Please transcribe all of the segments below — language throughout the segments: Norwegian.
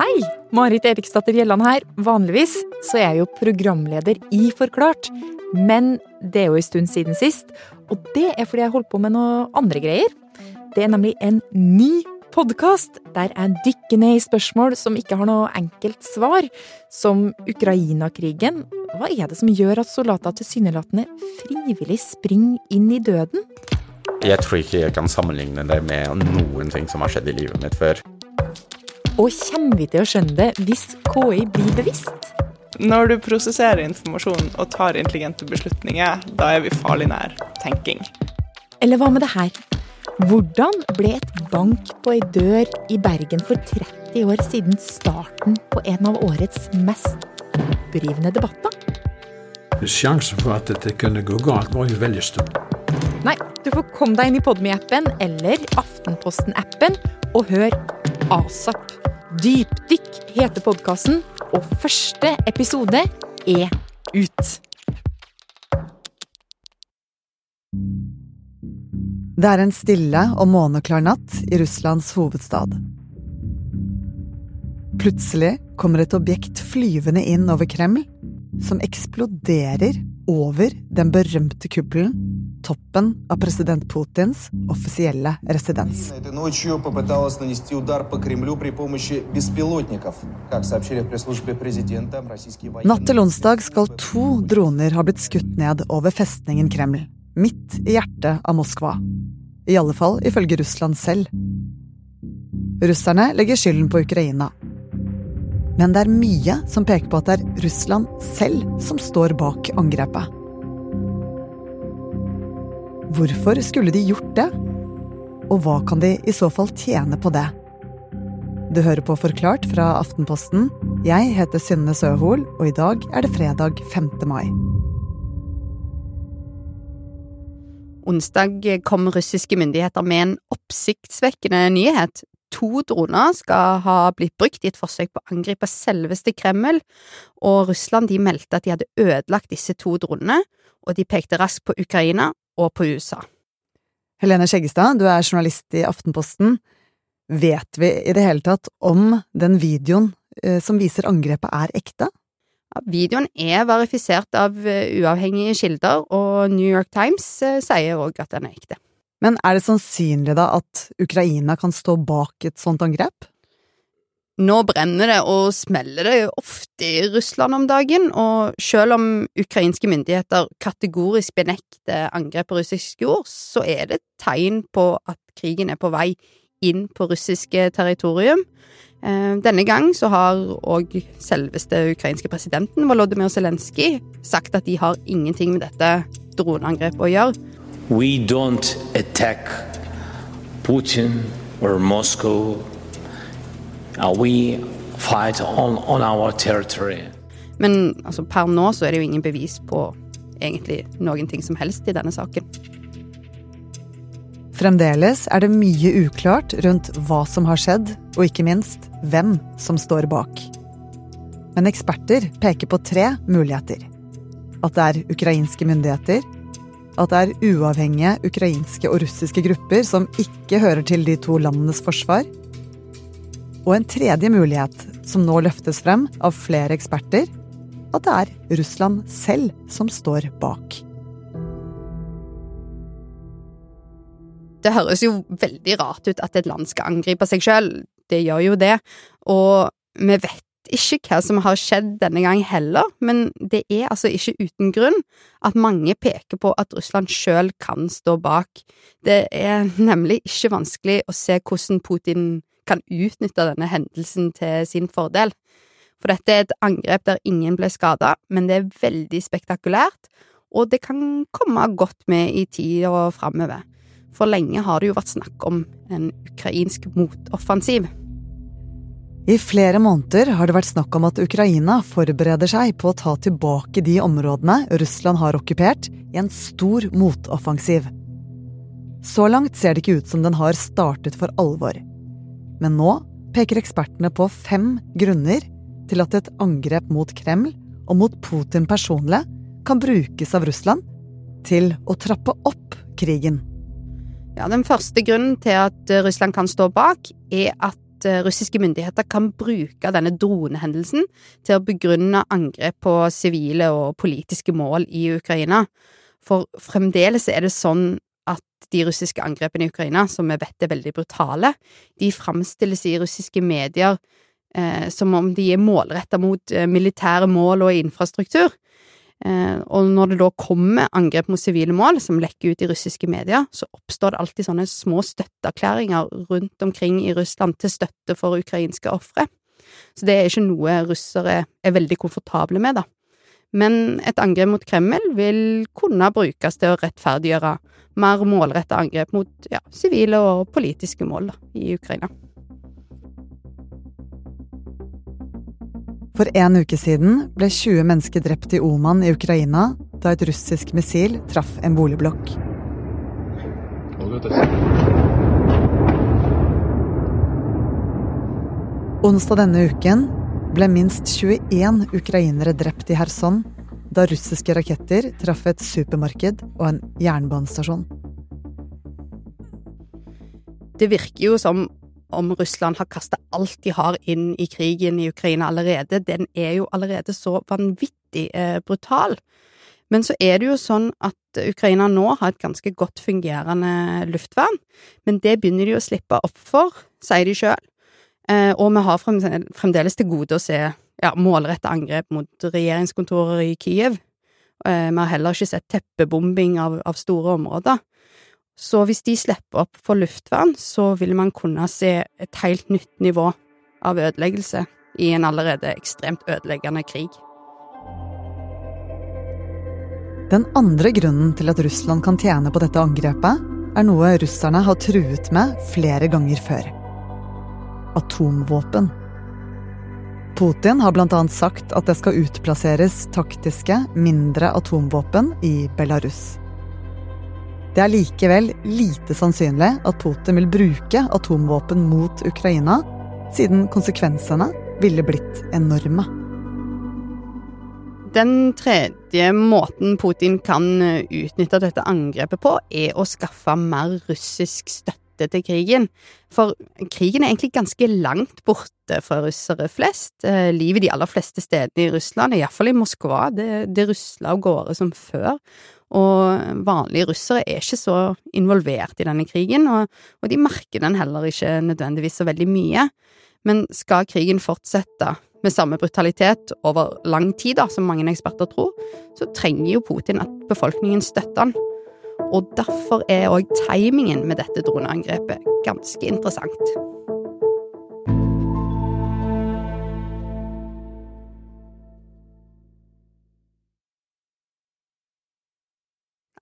Hei! Marit Eriksdatter Gjelland her. Vanligvis så er jeg jo programleder i Forklart. Men det er jo en stund siden sist, og det er fordi jeg holdt på med noe andre greier. Det er nemlig en ny podkast der jeg dykker ned i spørsmål som ikke har noe enkelt svar, som Ukraina-krigen. Hva er det som gjør at soldater tilsynelatende frivillig springer inn i døden? Jeg tror ikke jeg kan sammenligne det med noen ting som har skjedd i livet mitt før. Og kommer vi til å skjønne det hvis KI blir bevisst? Når du prosesserer informasjon og tar intelligente beslutninger, da er vi farlig nær tenking. Eller hva med det her? Hvordan ble et bank på ei dør i Bergen for 30 år siden starten på en av årets mest opprivende debatter? Sjansen for at dette kunne gå galt, var jo veldig stor. Nei, du får komme deg inn i Podme-appen eller Aftenposten-appen og hør ASAP. Dypdykk heter podkasten, og første episode er ut. Det er en stille og måneklar natt i Russlands hovedstad. Plutselig kommer et objekt flyvende inn over Kreml, som eksploderer over den berømte kuppelen, toppen av president Putins offisielle residens. Natt til onsdag skal to droner ha blitt skutt ned over festningen Kreml, midt i hjertet av Moskva. I alle fall ifølge Russland selv. Russerne legger skylden på Ukraina. Men det er mye som peker på at det er Russland selv som står bak angrepet. Hvorfor skulle de gjort det? Og hva kan de i så fall tjene på det? Du hører på Forklart fra Aftenposten. Jeg heter Synne Søhol, og i dag er det fredag 5. mai. Onsdag kom russiske myndigheter med en oppsiktsvekkende nyhet. To droner skal ha blitt brukt i et forsøk på å angripe selveste Kreml, og Russland meldte at de hadde ødelagt disse to dronene, og de pekte raskt på Ukraina og på USA. Helene Skjeggestad, du er journalist i Aftenposten. Vet vi i det hele tatt om den videoen eh, som viser angrepet er ekte? Ja, videoen er verifisert av eh, uavhengige kilder, og New York Times eh, sier òg at den er ekte. Men er det sannsynlig da at Ukraina kan stå bak et sånt angrep? Nå brenner det og smeller det ofte i Russland om dagen, og selv om ukrainske myndigheter kategorisk benekter angrep på russisk jord, så er det tegn på at krigen er på vei inn på russiske territorium. Eh, denne gang så har òg selveste ukrainske presidenten, Volodymyr Zelenskyj, sagt at de har ingenting med dette droneangrepet å gjøre. We don't attack Putin or Moscow. Uh, we fight on, on. Men altså, per nå så er det jo ingen bevis på egentlig noen ting som helst i denne saken. Fremdeles er det mye uklart rundt hva som har skjedd, og ikke minst hvem som står bak. Men eksperter peker på tre muligheter. At det er ukrainske myndigheter, at det er uavhengige ukrainske og russiske grupper som ikke hører til de to landenes forsvar, og en tredje mulighet, som nå løftes frem av flere eksperter, at det er Russland selv som står bak. Det høres jo veldig rart ut at et land skal angripe seg sjøl, det gjør jo det, og vi vet ikke hva som har skjedd denne gang heller, men det er altså ikke uten grunn at mange peker på at Russland sjøl kan stå bak. Det er nemlig ikke vanskelig å se hvordan Putin kan utnytte denne hendelsen til sin fordel. For dette er et angrep der ingen ble skada, men det er veldig spektakulært, og det kan komme godt med i tida framover. For lenge har det jo vært snakk om en ukrainsk motoffensiv. I flere måneder har det vært snakk om at Ukraina forbereder seg på å ta tilbake de områdene Russland har okkupert, i en stor motoffensiv. Så langt ser det ikke ut som den har startet for alvor. Men nå peker ekspertene på fem grunner til at et angrep mot Kreml og mot Putin personlig kan brukes av Russland til å trappe opp krigen. Ja, Den første grunnen til at Russland kan stå bak, er at eh, russiske myndigheter kan bruke denne dronehendelsen til å begrunne angrep på sivile og politiske mål i Ukraina. For fremdeles er det sånn at de russiske angrepene i Ukraina, som vi vet er veldig brutale, de framstilles i russiske medier eh, som om de er målretta mot eh, militære mål og infrastruktur. Eh, og når det da kommer angrep mot sivile mål som lekker ut i russiske medier, så oppstår det alltid sånne små støtteerklæringer rundt omkring i Russland til støtte for ukrainske ofre. Så det er ikke noe russere er veldig komfortable med, da. Men et angrep mot Kreml vil kunne brukes til å rettferdiggjøre mer målretta angrep mot ja, sivile og politiske mål da, i Ukraina. For en uke siden ble 20 mennesker drept i Oman i Ukraina da et russisk missil traff en boligblokk. Onsdag denne uken ble minst 21 ukrainere drept i Kherson da russiske raketter traff et supermarked og en jernbanestasjon. Det virker jo som om Russland har kasta alt de har inn i krigen i Ukraina allerede. Den er jo allerede så vanvittig eh, brutal. Men så er det jo sånn at Ukraina nå har et ganske godt fungerende luftvern. Men det begynner de å slippe opp for, sier de sjøl. Eh, og vi har fremdeles til gode å se ja, målretta angrep mot regjeringskontorer i Kiev. Eh, vi har heller ikke sett teppebombing av, av store områder. Så hvis de slipper opp for luftvern, så vil man kunne se et helt nytt nivå av ødeleggelse i en allerede ekstremt ødeleggende krig. Den andre grunnen til at Russland kan tjene på dette angrepet, er noe russerne har truet med flere ganger før. Atomvåpen. Putin har annet sagt at det skal utplasseres taktiske, mindre atomvåpen i Belarus. Det er likevel lite sannsynlig at Putin vil bruke atomvåpen mot Ukraina, siden konsekvensene ville blitt enorme. Den tredje måten Putin kan utnytte dette angrepet på, er å skaffe mer russisk støtte til krigen. For krigen er egentlig ganske langt borte fra russere flest. Eh, livet de aller fleste stedene i Russland, iallfall i Moskva, det, det rusler av gårde som før. Og vanlige russere er ikke så involvert i denne krigen, og, og de merker den heller ikke nødvendigvis så veldig mye. Men skal krigen fortsette med samme brutalitet over lang tid, da, som mange eksperter tror, så trenger jo Putin at befolkningen støtter han. Og derfor er òg timingen med dette droneangrepet ganske interessant.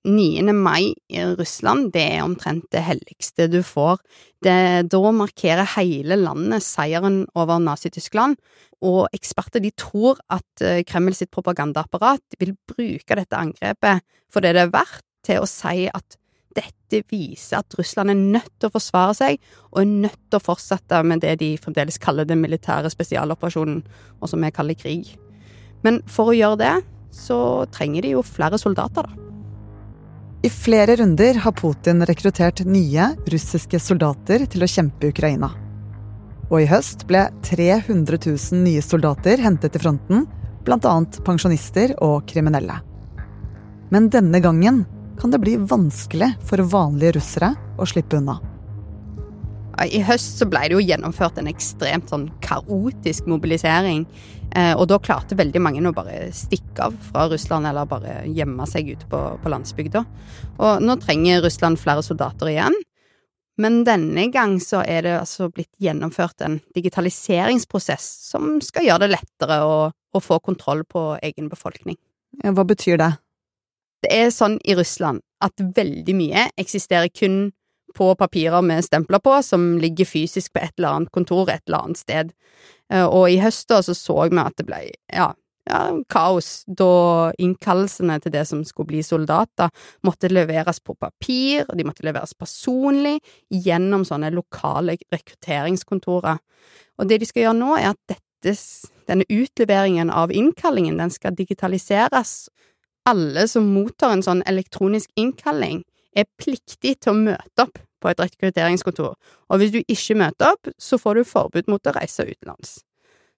9. mai i Russland, det er omtrent det helligste du får. Det, da markerer hele landet seieren over Nazi-Tyskland, og eksperter de tror at eh, Kreml sitt propagandaapparat vil bruke dette angrepet for det det er verdt, til å si at dette viser at Russland er nødt til å forsvare seg, og er nødt til å fortsette med det de fremdeles kaller den militære spesialoperasjonen, og som vi kaller krig. Men for å gjøre det, så trenger de jo flere soldater, da. I flere runder har Putin rekruttert nye russiske soldater til å kjempe Ukraina. Og i høst ble 300 000 nye soldater hentet til fronten, bl.a. pensjonister og kriminelle. Men denne gangen kan det bli vanskelig for vanlige russere å slippe unna. I høst så ble det jo gjennomført en ekstremt sånn kaotisk mobilisering. Eh, og da klarte veldig mange å bare stikke av fra Russland, eller bare gjemme seg ute på, på landsbygda. Og nå trenger Russland flere soldater igjen. Men denne gang så er det altså blitt gjennomført en digitaliseringsprosess som skal gjøre det lettere å, å få kontroll på egen befolkning. Hva betyr det? Det er sånn i Russland at veldig mye eksisterer kun på papirer med stempler på, som ligger fysisk på et eller annet kontor et eller annet sted. Eh, og i høst da så så vi at det ble, ja, ja, kaos da innkallelsene til det som skulle bli soldater, måtte leveres på papir, og de måtte leveres personlig gjennom sånne lokale rekrutteringskontorer. Og det de skal gjøre nå, er at dette, denne utleveringen av innkallingen, den skal digitaliseres. Alle som mottar en sånn elektronisk innkalling, er pliktig til å møte opp på et rekrutteringskontor, og hvis du ikke møter opp, så får du forbud mot å reise utenlands.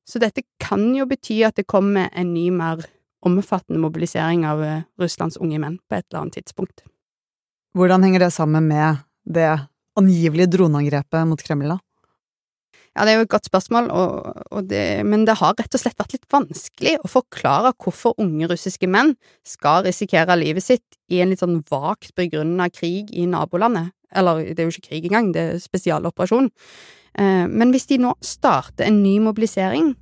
Så dette kan jo bety at det kommer en ny, mer omfattende mobilisering av eh, Russlands unge menn på et eller annet tidspunkt. Hvordan henger det sammen med det angivelige droneangrepet mot Kreml, da? Ja, det er jo et godt spørsmål, og, og det, men det har rett og slett vært litt vanskelig å forklare hvorfor unge russiske menn skal risikere livet sitt i en litt sånn vagt begrunna krig i nabolandet. Eller, det er jo ikke krig engang, det er spesialoperasjon. Eh, men hvis de nå starter en ny mobilisering,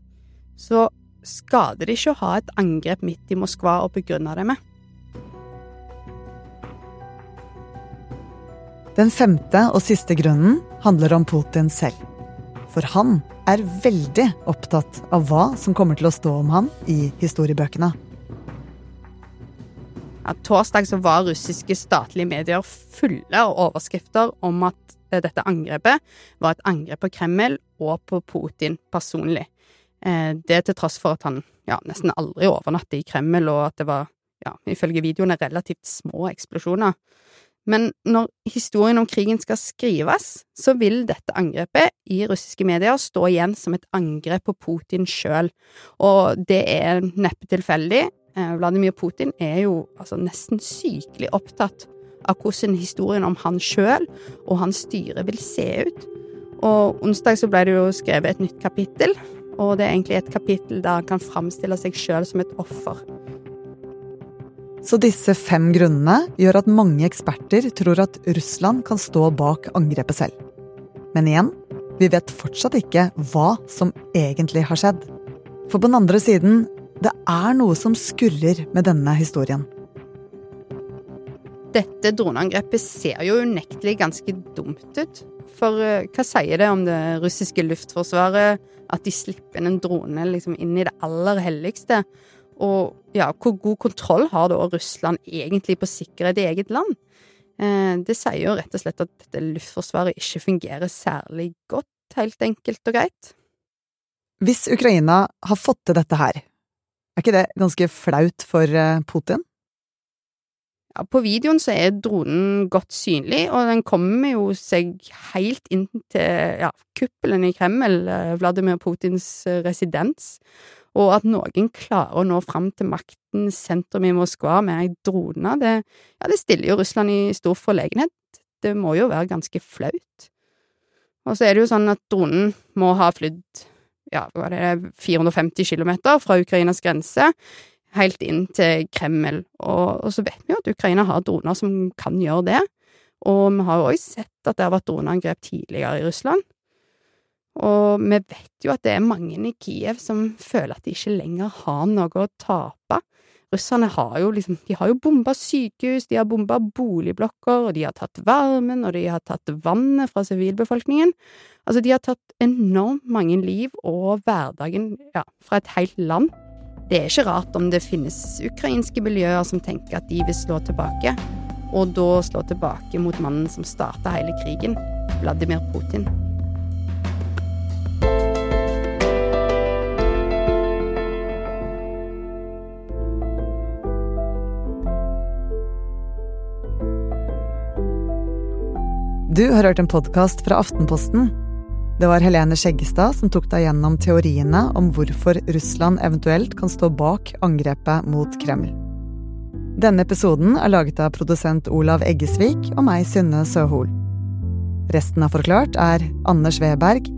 så skader det ikke å ha et angrep midt i Moskva og begrunne det med. Den femte og siste grunnen handler om Putin selv. For han er veldig opptatt av hva som kommer til å stå om han i historiebøkene. Ja, torsdag så var russiske statlige medier fulle av overskrifter om at dette angrepet var et angrep på Kreml og på Putin personlig. Eh, det til tross for at han ja, nesten aldri overnatter i Kreml, og at det var, ja, ifølge videoene, relativt små eksplosjoner. Men når historien om krigen skal skrives, så vil dette angrepet i russiske medier stå igjen som et angrep på Putin sjøl, og det er neppe tilfeldig. Eh, Vladimir Putin er jo altså nesten sykelig opptatt av hvordan historien om han sjøl og hans styre vil se ut. Og onsdag så ble det jo skrevet et nytt kapittel, og det er egentlig et kapittel der han kan framstille seg sjøl som et offer. Så disse fem grunnene gjør at mange eksperter tror at Russland kan stå bak angrepet selv. Men igjen, vi vet fortsatt ikke hva som egentlig har skjedd. For på den andre siden, det er noe som skurrer med denne historien. Dette droneangrepet ser jo unektelig ganske dumt ut. For uh, hva sier det om det russiske luftforsvaret at de slipper inn en drone liksom inn i det aller helligste? Og ja, hvor god kontroll har da Russland egentlig på sikkerhet i eget land? Uh, det sier jo rett og slett at dette luftforsvaret ikke fungerer særlig godt, helt enkelt og greit. Hvis Ukraina har fått til dette her, er ikke det ganske flaut for uh, Putin? På videoen så er dronen godt synlig, og den kommer jo seg helt inn til ja, kuppelen i Kreml, eh, Vladimir Putins eh, residens. Og at noen klarer å nå fram til maktens sentrum i Moskva med ei drone, det, ja, det stiller jo Russland i stor forlegenhet. Det må jo være ganske flaut. Og så er det jo sånn at dronen må ha flydd ja, hva er det, 450 km fra Ukrainas grense helt inn til Kreml. Og, og, så vet vi jo at Ukraina har droner som kan gjøre det. Og vi har jo òg sett at det har vært droneangrep tidligere i Russland. Og vi vet jo at det er mange i Kiev som føler at de ikke lenger har noe å tape. Russerne har jo liksom De har jo bomba sykehus, de har bomba boligblokker, og de har tatt varmen, og de har tatt vannet fra sivilbefolkningen. Altså, de har tatt enormt mange liv og hverdagen ja, fra et helt land. Det er ikke rart om det finnes ukrainske miljøer som tenker at de vil slå tilbake, og da slå tilbake mot mannen som starta hele krigen, Vladimir Putin. Du har hørt en podkast fra Aftenposten det var Helene Skjeggestad som tok deg gjennom teoriene om hvorfor Russland eventuelt kan stå bak angrepet mot Kreml. Denne episoden er laget av produsent Olav Eggesvik og meg, Synne Søhol. Resten av Forklart er Anders Weberg,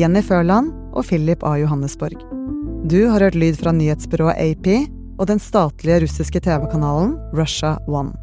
Jenny Førland og Philip A. Johannesborg. Du har hørt lyd fra nyhetsbyrået AP og den statlige russiske TV-kanalen Russia One.